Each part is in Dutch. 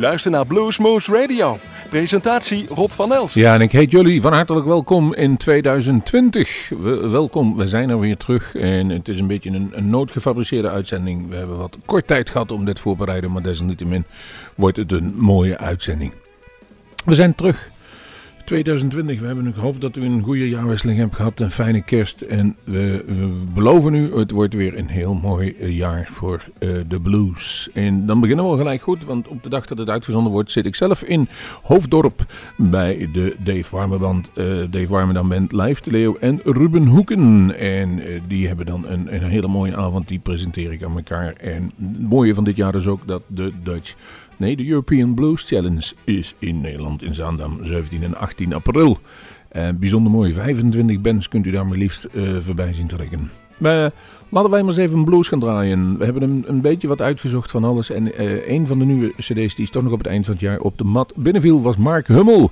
luistert naar Bluesmoose Radio. Presentatie Rob van Elst. Ja, en ik heet jullie van hartelijk welkom in 2020. welkom, we zijn er weer terug. En het is een beetje een, een noodgefabriceerde uitzending. We hebben wat kort tijd gehad om dit voor te bereiden, maar desalniettemin wordt het een mooie uitzending. We zijn terug 2020. We hebben gehoopt dat u een goede jaarwisseling hebt gehad. Een fijne kerst. En we, beloven u, het wordt weer een heel mooi eh, jaar voor uh, de blues. En dan beginnen we al gelijk goed. Want op de dag dat het uitgezonden wordt zit ik zelf in Hoofddorp. Bij de Dave Warmerdand. Uh, Dave Warmerdand Band Live de Leeuw en Ruben Hoeken. En die hebben dan een, een hele mooie avond. Die presenteer ik aan elkaar. En het mooie van dit jaar is ook dat de Dutch Nee, de European Blues Challenge is in Nederland in Zaandam 17 en 18 april. Uh, bijzonder mooi, 25 bands kunt u daar maar liefst uh, voorbij zien trekken. Maar laten wij maar eens even een blues gaan draaien. We hebben een, een beetje wat uitgezocht van alles. En een van de nieuwe cd's die is toch nog op het eind van het jaar op de mat binnenviel was Mark Hummel.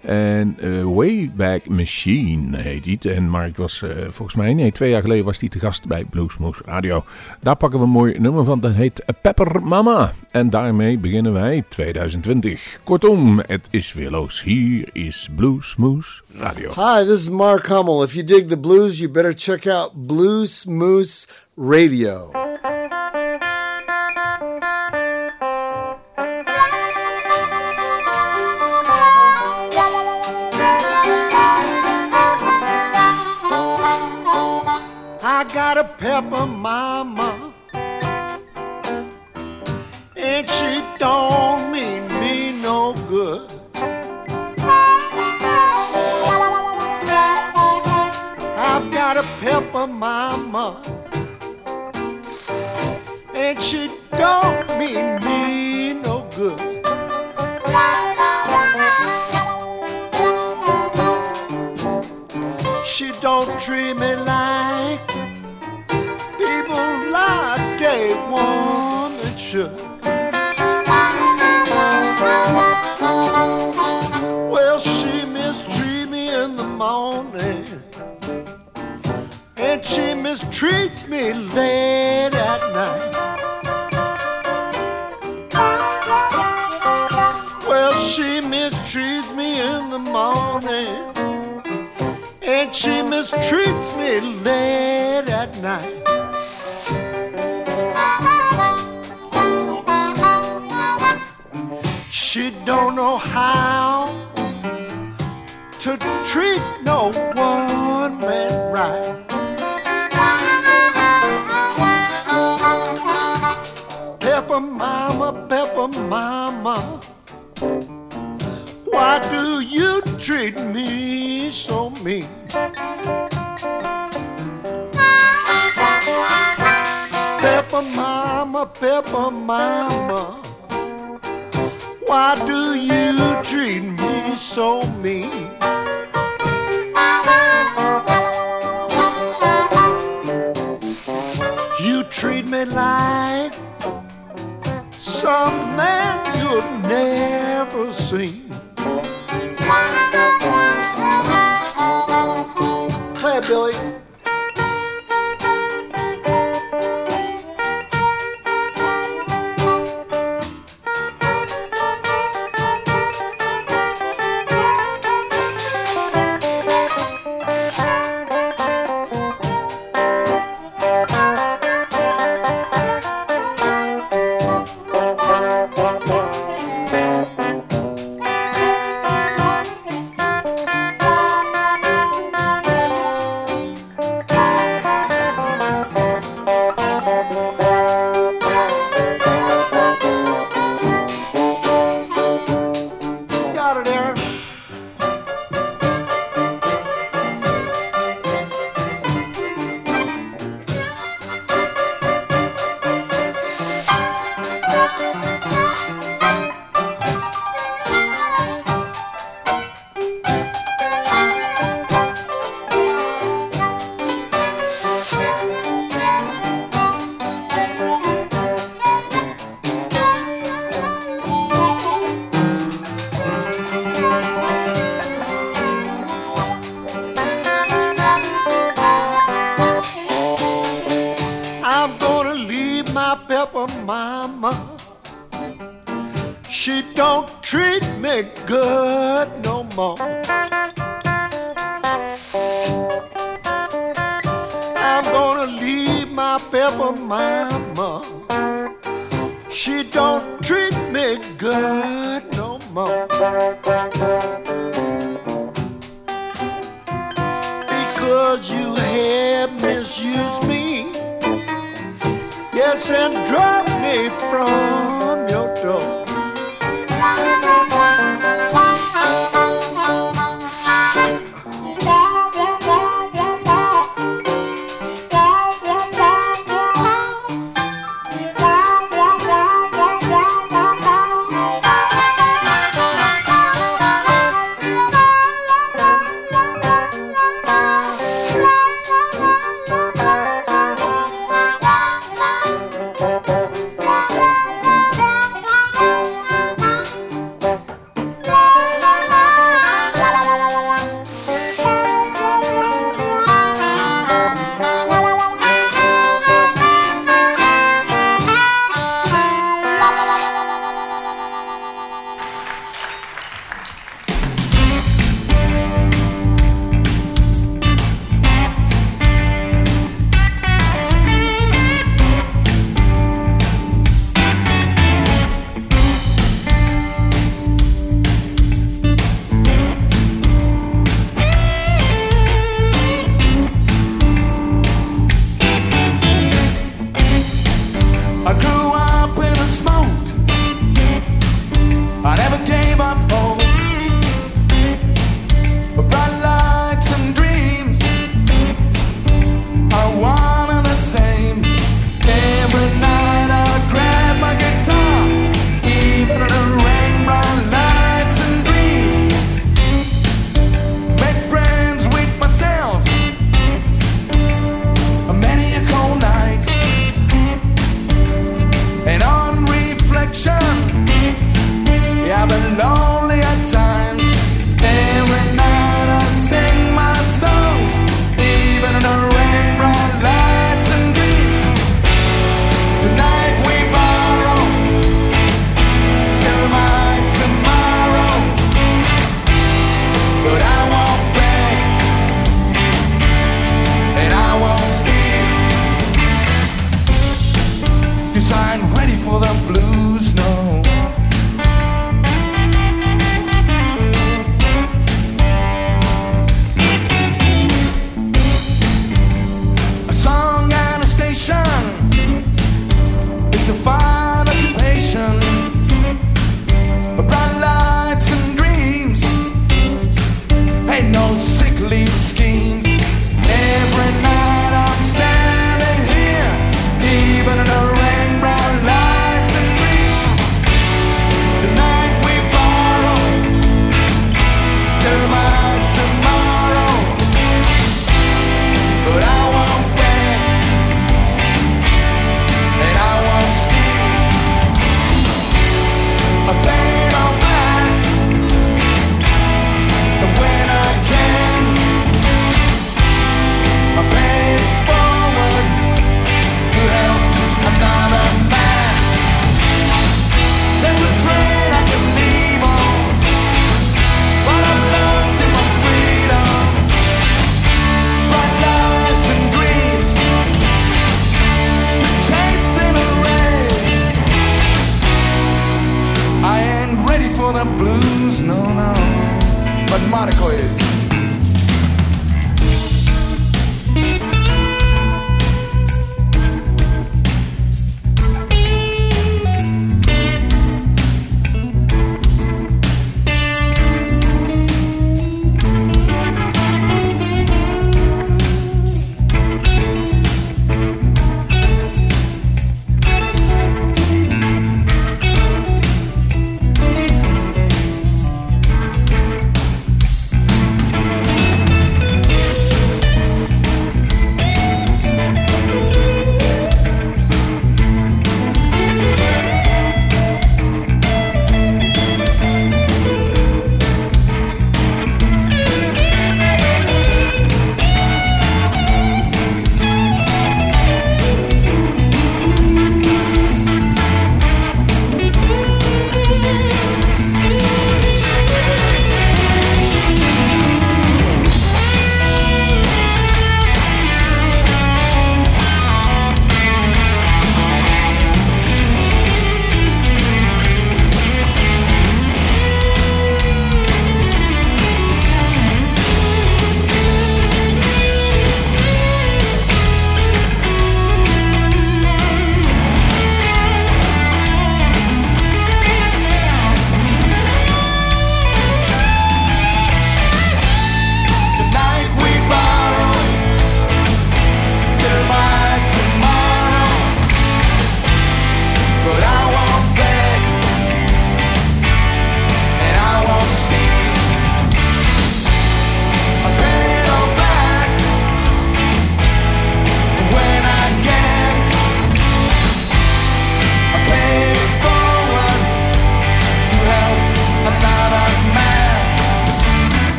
En uh, Wayback Machine heet het. En Mark was uh, volgens mij, nee, twee jaar geleden was hij te gast bij Bluesmoose Radio. Daar pakken we een mooi nummer van. Dat heet Pepper Mama. En daarmee beginnen wij 2020. Kortom, het is weer los. Hier is Bluesmoose Radio. Hi, this is Mark Hummel. If you dig the blues, you better check out Bluesmoose Radio. Got a pepper mama, and she don't mean me no good. I've got a pepper mama, and she don't mean me no good. She don't treat me like like a woman should. Well, she mistreats me in the morning, and she mistreats me late at night. Well, she mistreats me in the morning, and she mistreats me late at night. You treat me so mean? Pepper mama, pepper mama. Why do you treat me so mean? You treat me like some man you've never seen.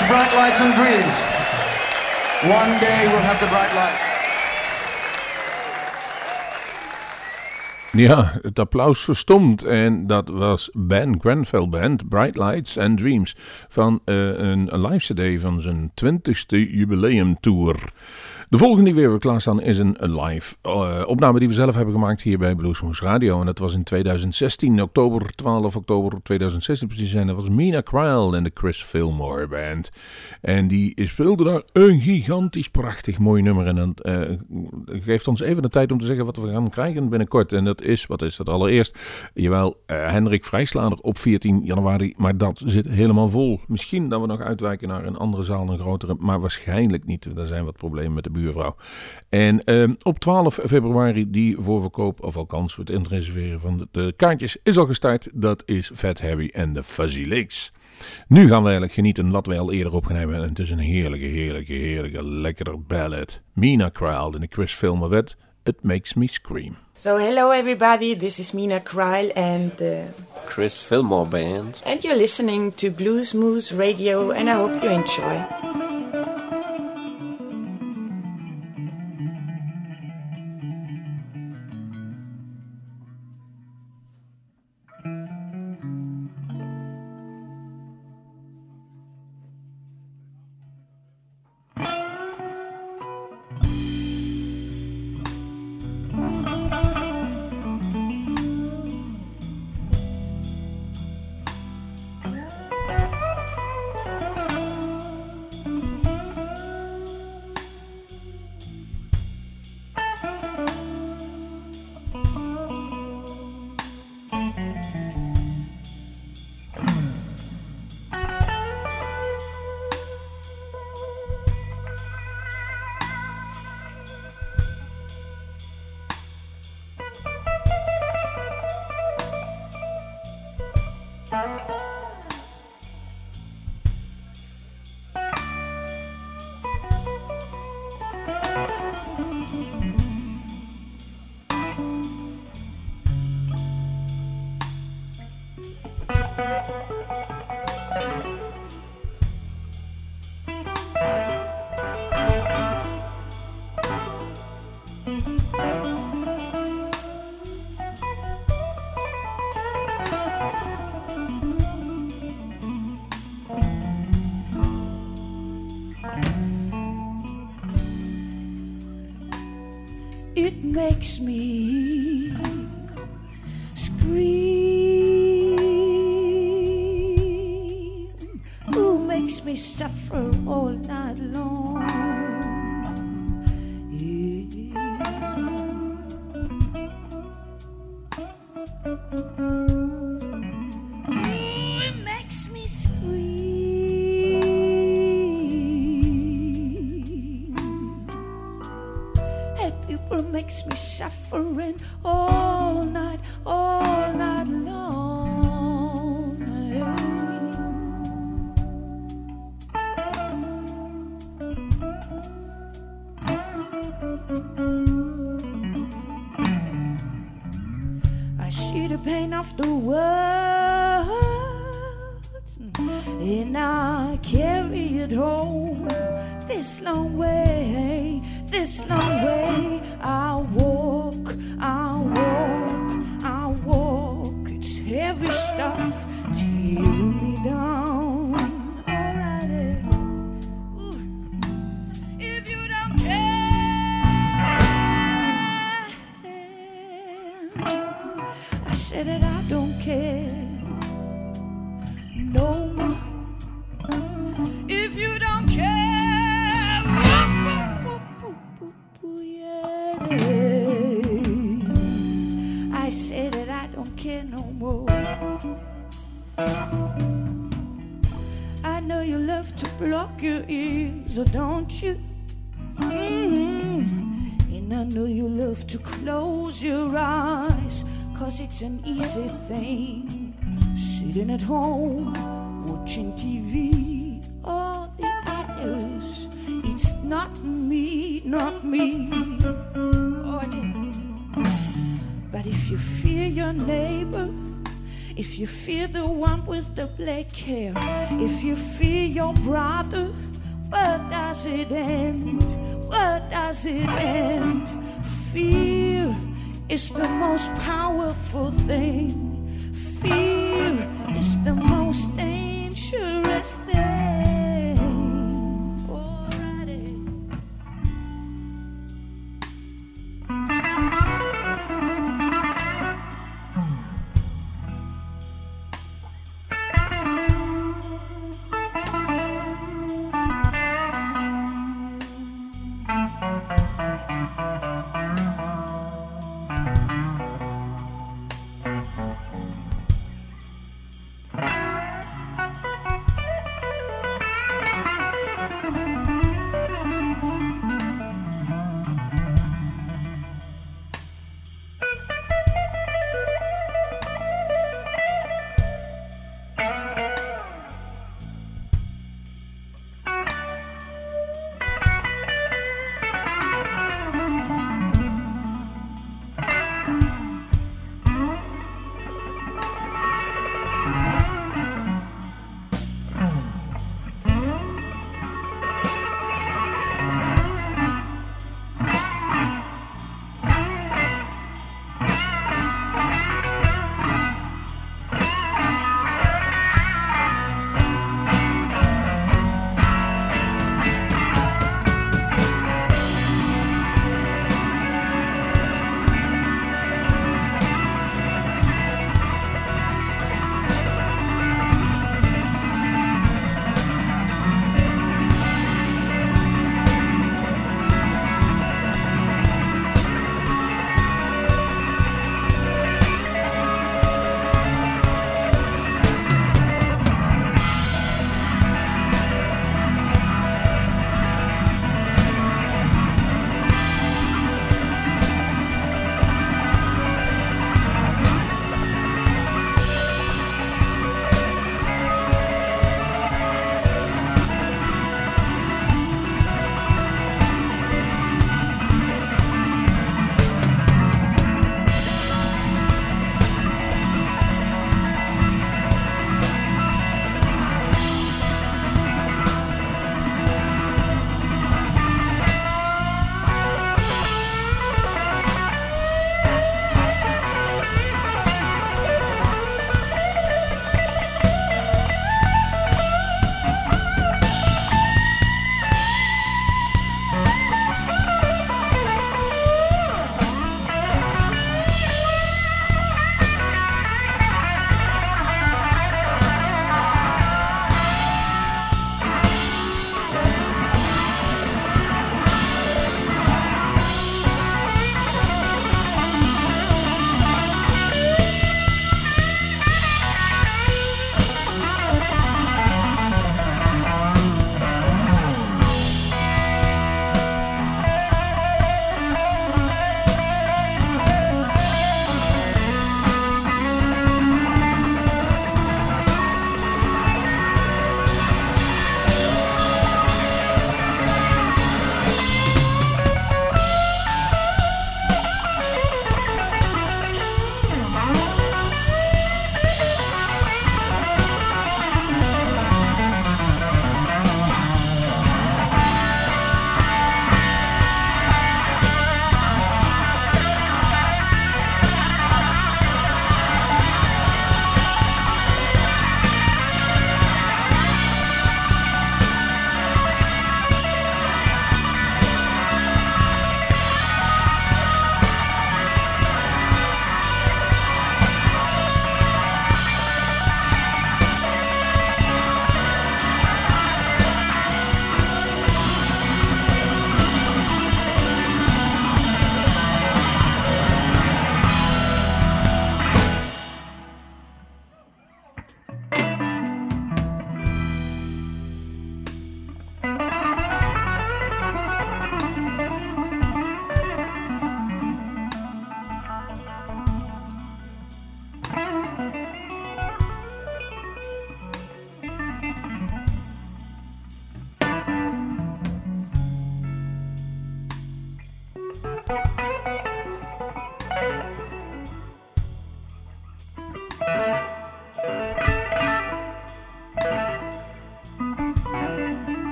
Much, Bright Lights and Dreams. One day we'll have the bright light. Ja, het applaus verstomt. En dat was Ben Grenfell Band, Bright Lights and Dreams. Van uh, een, live CD van zijn 20ste jubileumtour. De volgende die we hebben klaarstaan is een, live uh, opname die we zelf hebben gemaakt hier bij Bluesmoose Radio. En dat was in 2016, oktober, 12 oktober 2016 precies zijn. Dat was Mina Cryle en de Chris Fillmore Band. En die speelde daar een gigantisch prachtig mooi nummer. En dat uh, geeft ons even de tijd om te zeggen wat we gaan krijgen binnenkort. En dat is, wat is dat allereerst? Jawel, uh, Hendrik Vrijslader op 14 januari. Maar dat zit helemaal vol. Misschien dat we nog uitwijken naar een andere zaal, een grotere. Maar waarschijnlijk niet. Er zijn wat problemen met de buurvrouw. En uh, op 12 februari die voorverkoop, of althans het inreserveren van de, de, kaartjes, is al gestart. Dat is Fat Harry en de Fuzzy Lakes. Nu gaan we eigenlijk genieten wat wij al eerder opgenomen hebben. En het is een heerlijke, heerlijke, heerlijke, lekkere ballad. Mina Crowd in de Chris Filmer wet. It Makes Me Scream. So hello everybody, this is Mina Kryle and the Chris Fillmore Band. And you're listening to Blues Moose Radio and I hope you enjoy. Makes me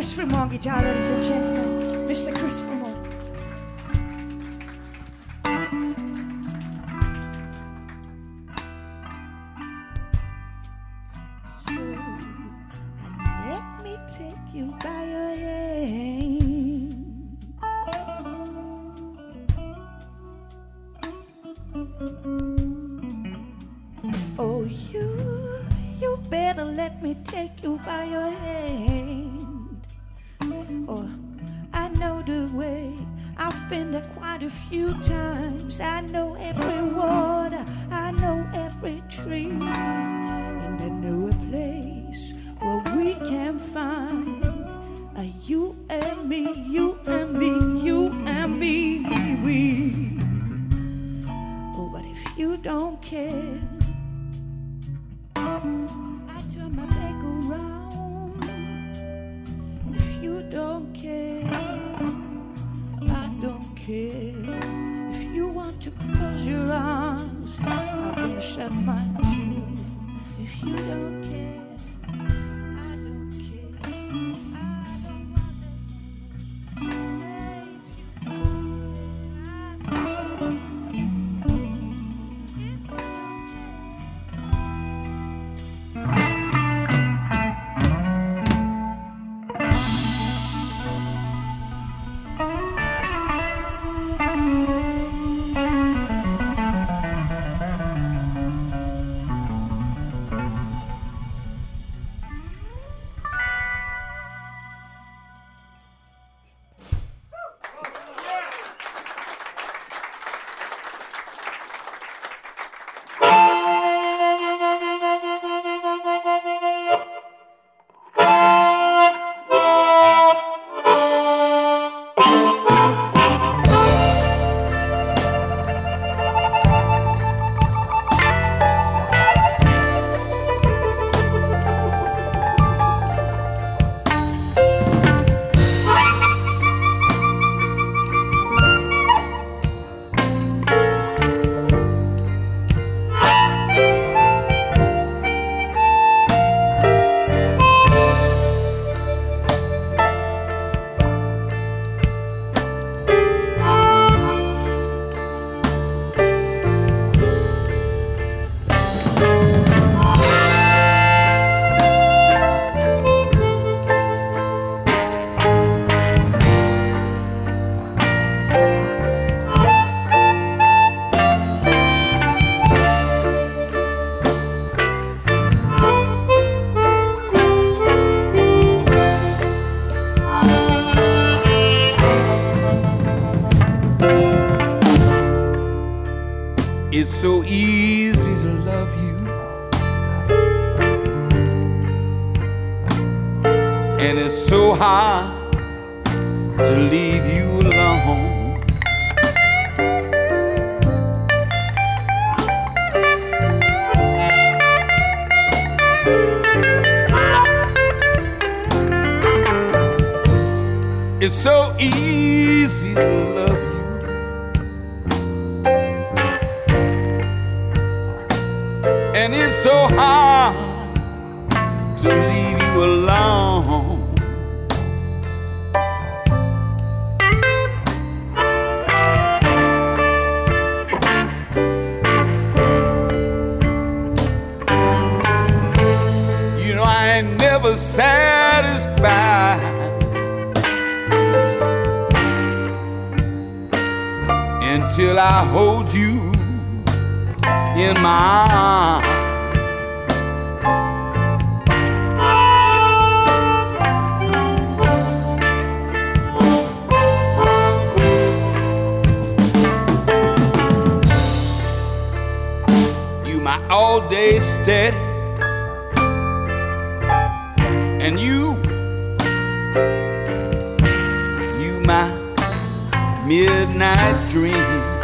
Christmas mortgage, ladies and gentlemen. all day steady. And you, you my midnight dream.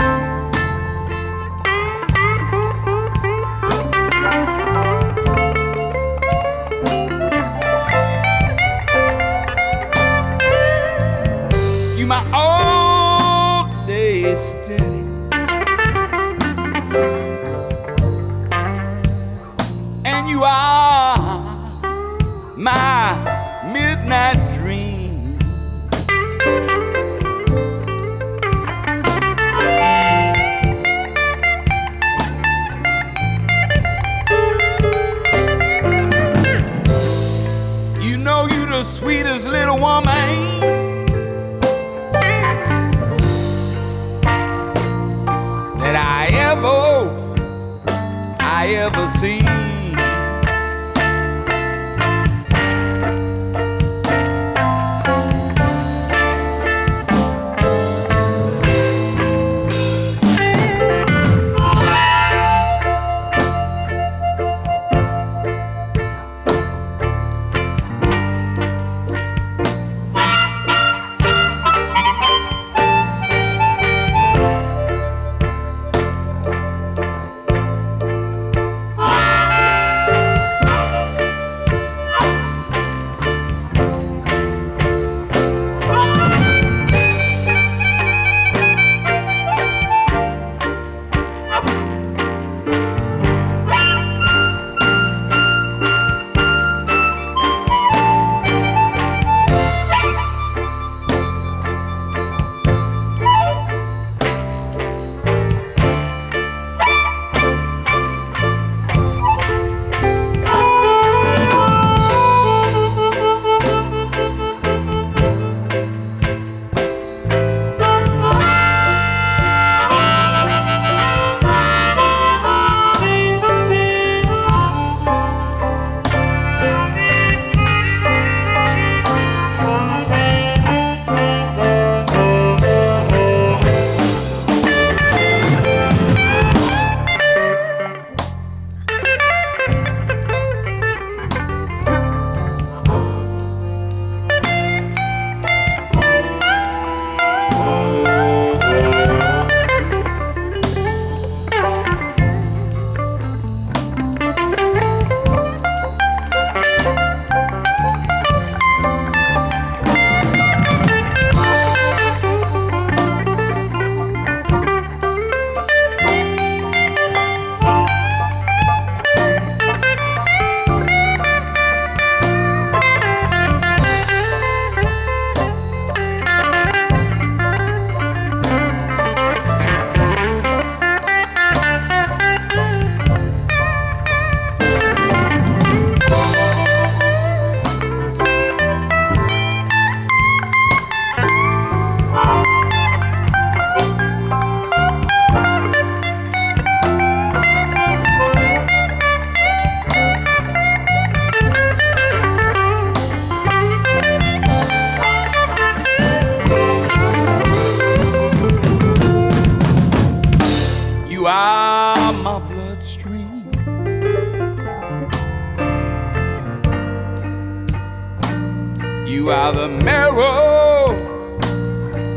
Marrow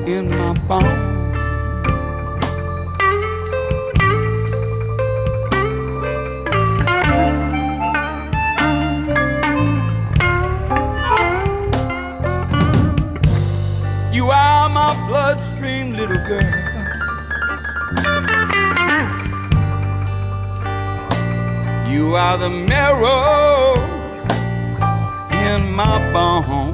in my bone. You are my bloodstream, little girl. You are the marrow in my bone.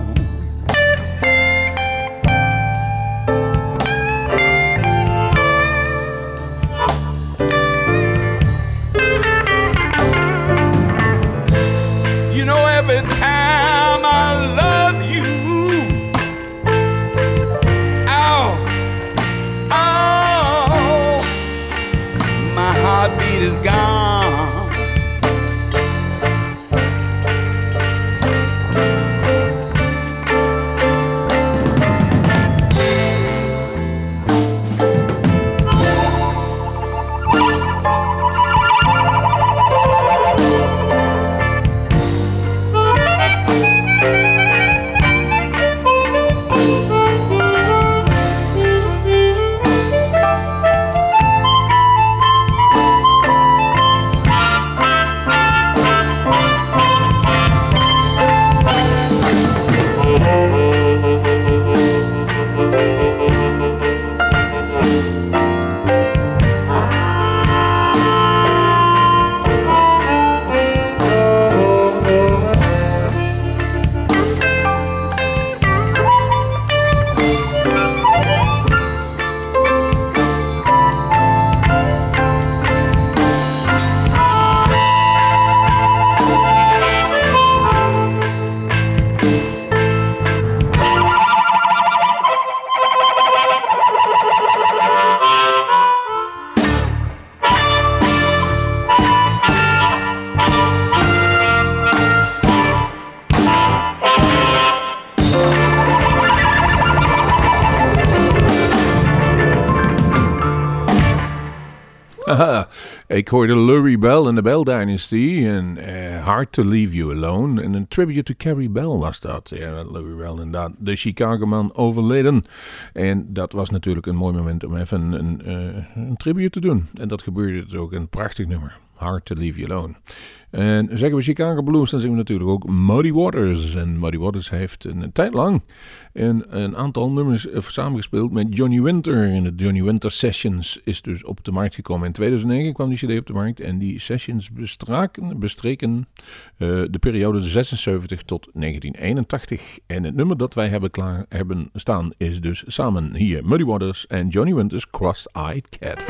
Ik hoorde Lurie Bell in de Bell Dynasty en uh, Hard to Leave You Alone. En een tribute to Carrie Bell was dat. Ja, Lurie Bell inderdaad. De Chicago-man overleden. En dat was natuurlijk een mooi moment om even een, een, een tribute te doen. En dat gebeurde dus ook. Een prachtig nummer. Hard to Leave You Alone. En zeggen we Chicago Blues, dan zien we natuurlijk ook Muddy Waters. En Muddy Waters heeft een, tijd lang een, een aantal nummers eh, samengespeeld met Johnny Winter. En de Johnny Winter Sessions is dus op de markt gekomen. In 2009 kwam die CD op de markt. En die sessions bestraken, bestreken uh, de periode 76 tot 1981. En het nummer dat wij hebben, klaar, hebben staan is dus samen hier Muddy Waters en Johnny Winter's Cross-Eyed Cat.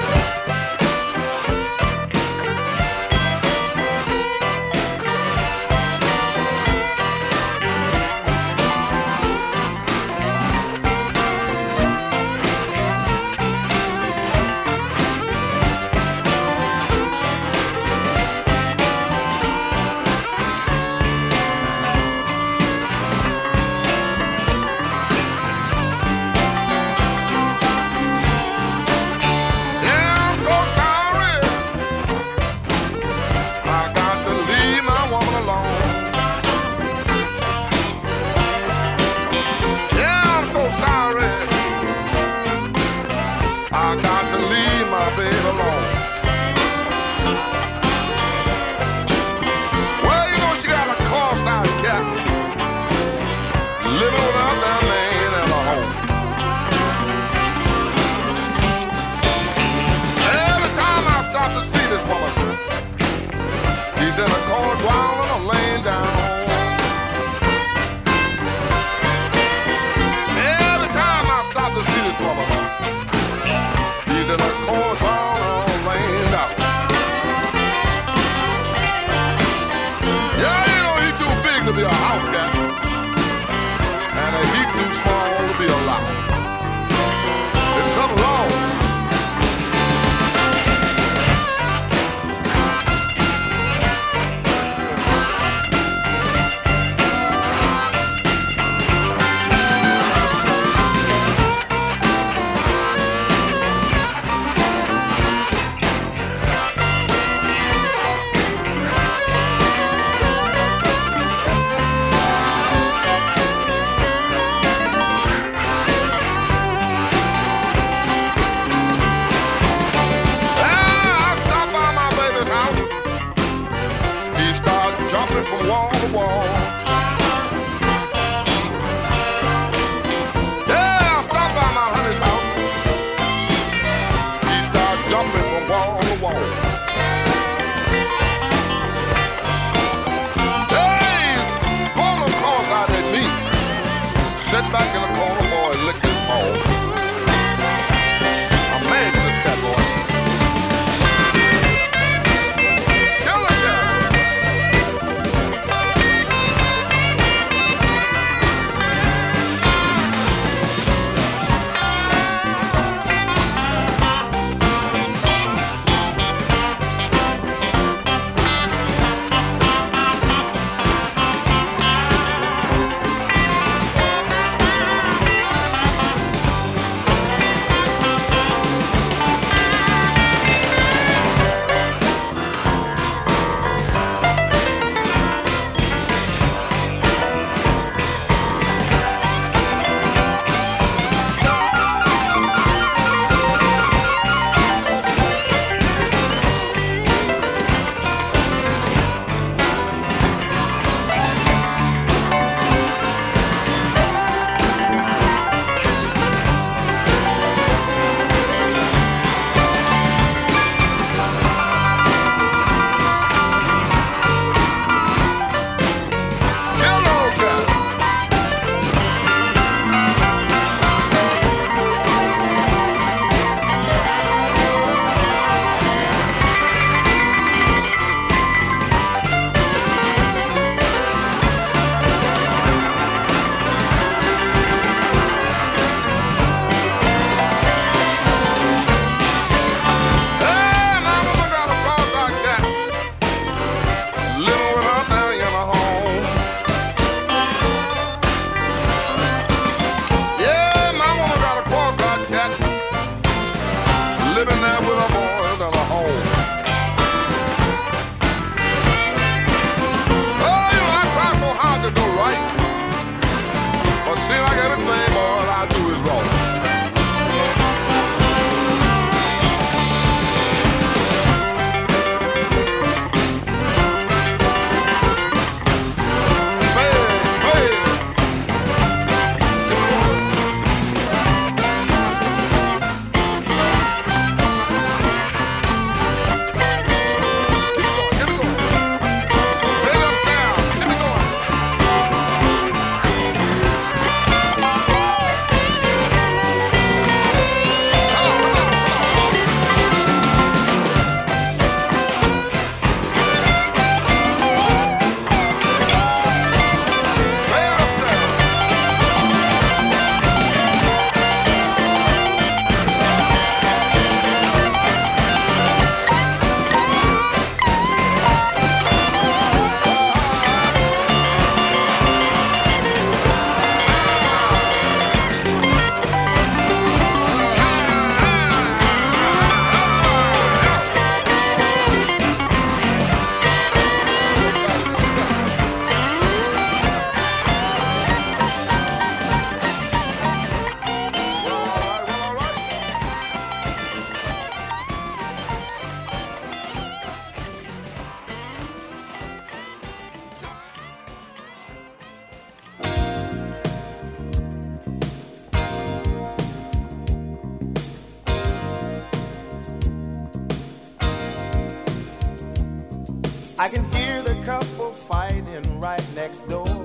I can hear the couple fighting right next door.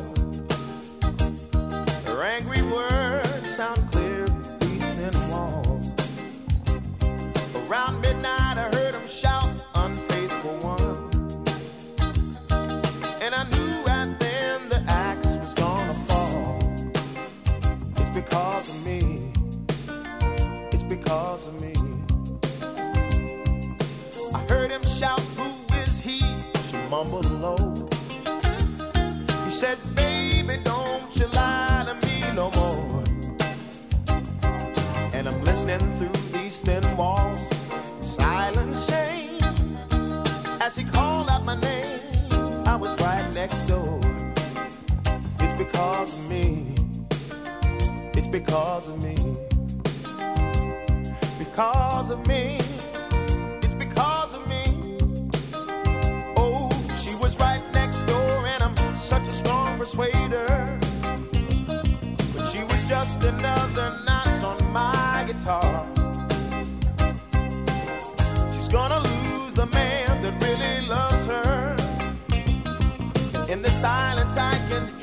Walls, silent shame. As he called out my name, I was right next door. It's because of me. It's because of me. Because of me. It's because of me. Oh, she was right next door, and I'm such a strong persuader. But she was just another notch on my guitar. Gonna lose the man that really loves her. In the silence, I can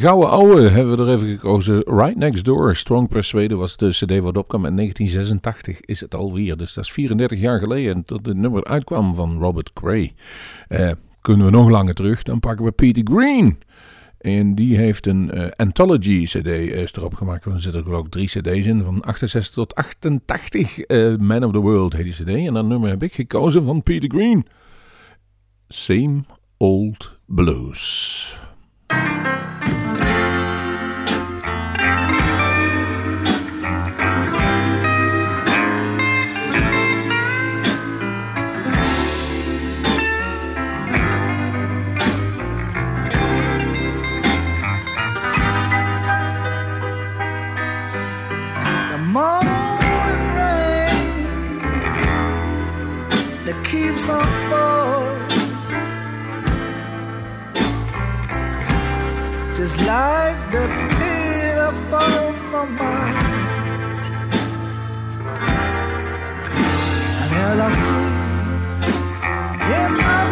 Gouden ouwe hebben we er even gekozen. Right Next Door, Strong Persuader was de cd wat opkwam. In 1986 is het alweer. Dus dat is 34 jaar geleden dat het nummer uitkwam van Robert Gray. Eh, kunnen we nog langer terug, dan pakken we Peter Green. En die heeft een eh, anthology cd is erop gemaakt. Er zitten geloof ik drie cd's in, van 68 tot 88. Eh, Man of the World heet die cd. En dat nummer heb ik gekozen van Peter Green. Same Old Blues. like the pitiful from mine. And as I see in my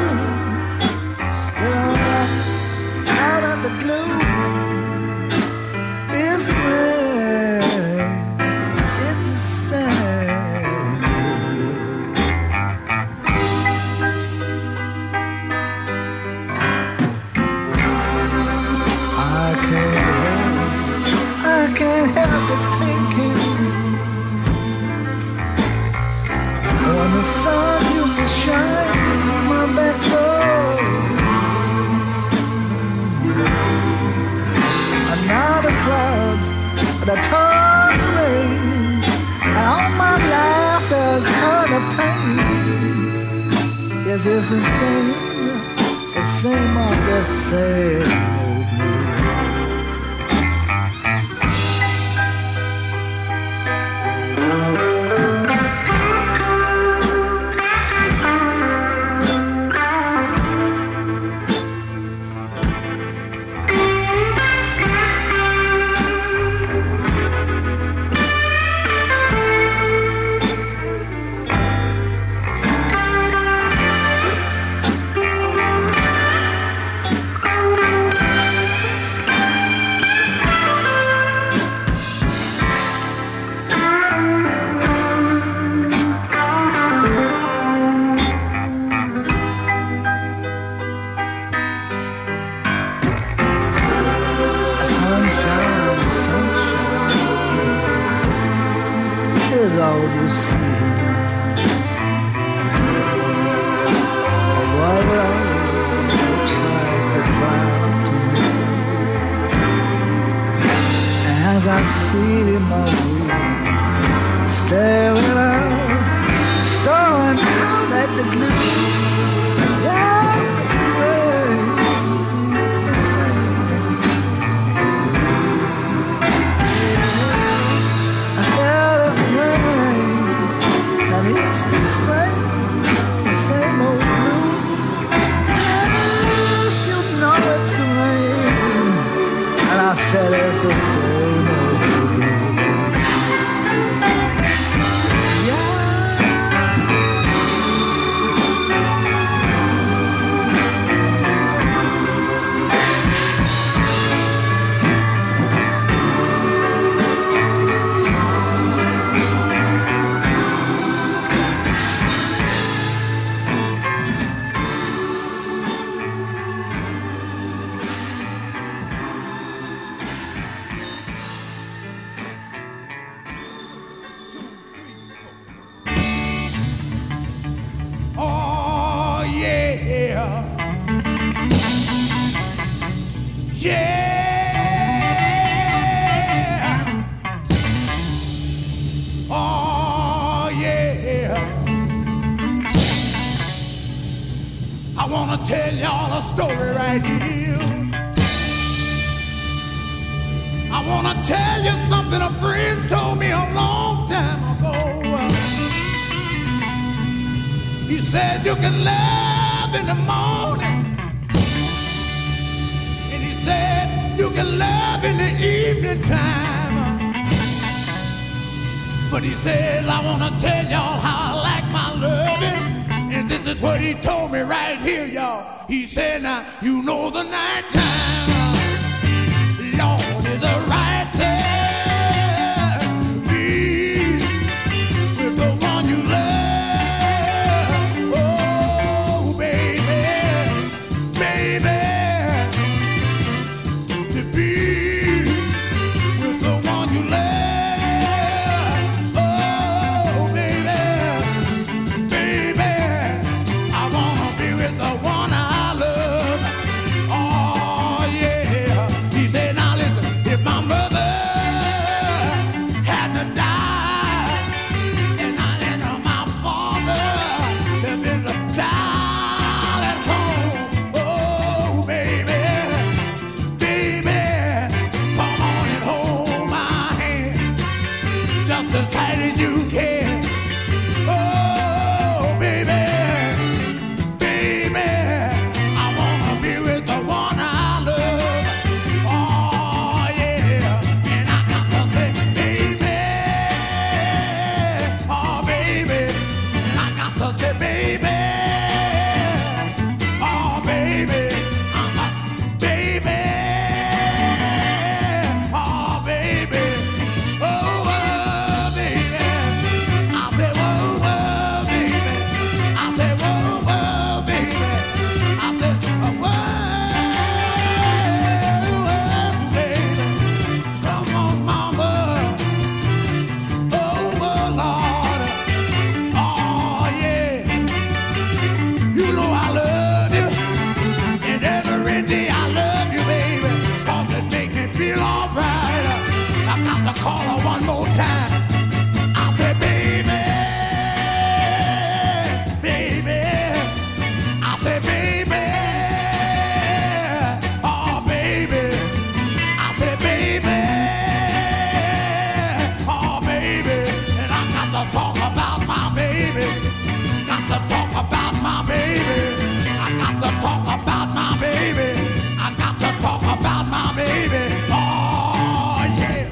baby. I got to talk about my baby. Oh, yeah.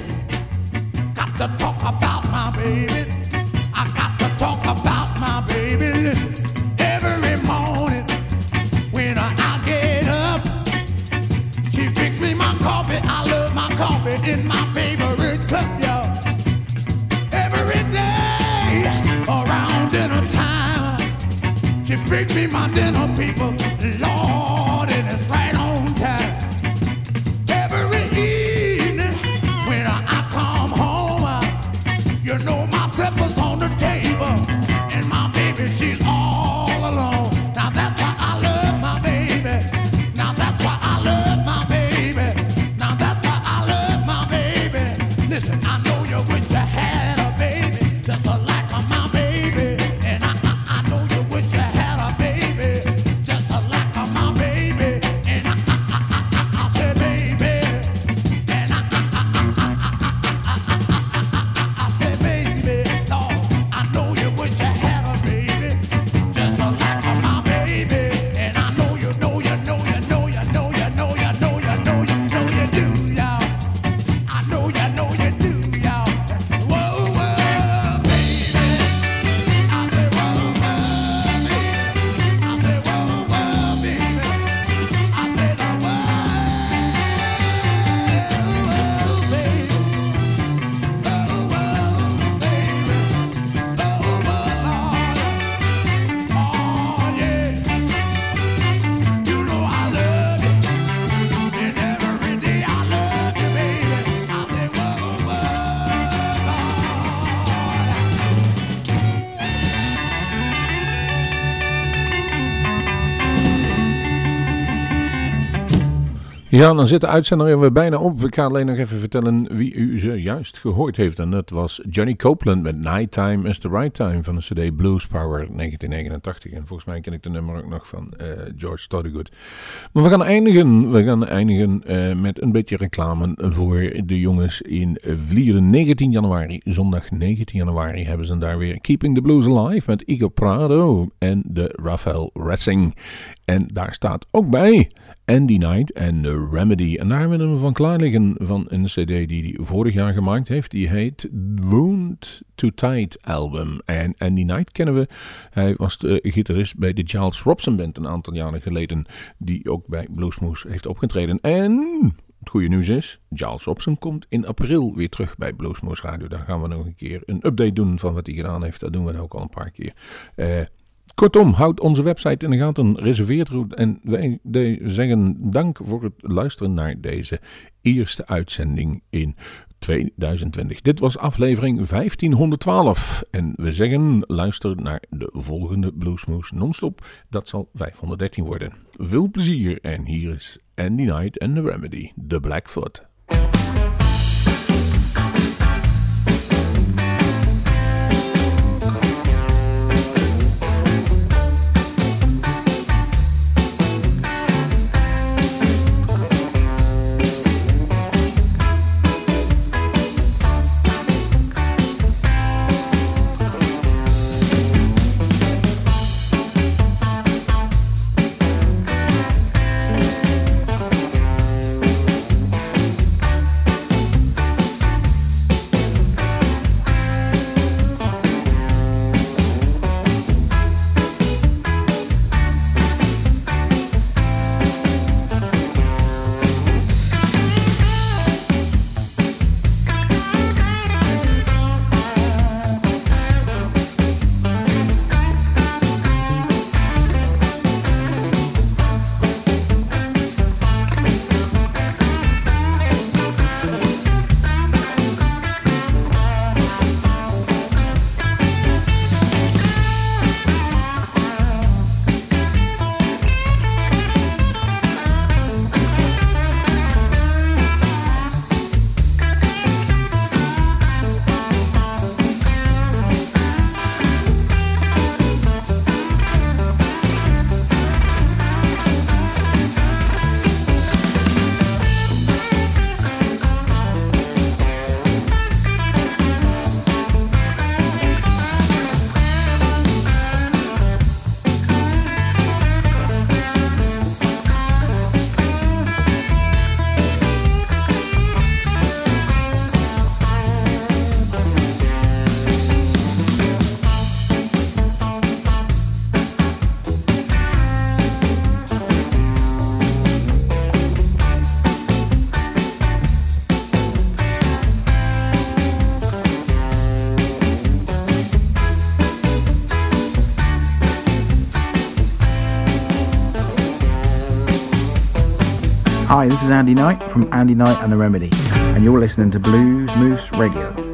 Got to talk about my baby. Ja, dan zit de uitzender er weer bijna op. Ik ga alleen nog even vertellen wie u ze juist gehoord heeft. En dat was Johnny Copeland met Nighttime is the Right Time van de CD Blues Power 1989. En volgens mij ken ik de nummer ook nog van eh, George Thorogood. Maar we gaan eindigen, we gaan eindigen eh, met een beetje reclame voor de jongens in Vlieren. 19 januari, zondag 19 januari, hebben ze daar weer Keeping the Blues Alive met Igor Prado en de Rafael Racing. En daar staat ook bij Andy Knight en The Remedy. En daar hebben we hem van klaar liggen van een cd die hij vorig jaar gemaakt heeft. Die heet Wound to Tide album. En Andy Knight kennen we. Hij was de gitarist bij de Giles Robson Band een aantal jaren geleden. Die ook bij Bluesmoose heeft opgetreden. En het goede nieuws is, Giles Robson komt in april weer terug bij Bluesmoose Radio. Daar gaan we nog een keer een update doen van wat hij gedaan heeft. Dat doen we ook al een paar keer. Eh... Kortom, houd onze website in de gaten, reserveert en wij zeggen dank voor het luisteren naar deze eerste uitzending in 2020. Dit was aflevering 1512 en we zeggen luister naar de volgende Bluesmoose non-stop. Dat zal 513 worden. Veel plezier en hier is Andy Knight en The Remedy, The Blackfoot. Hi, this is Andy Knight from Andy Knight and the Remedy, and you're listening to Blues Moose Radio.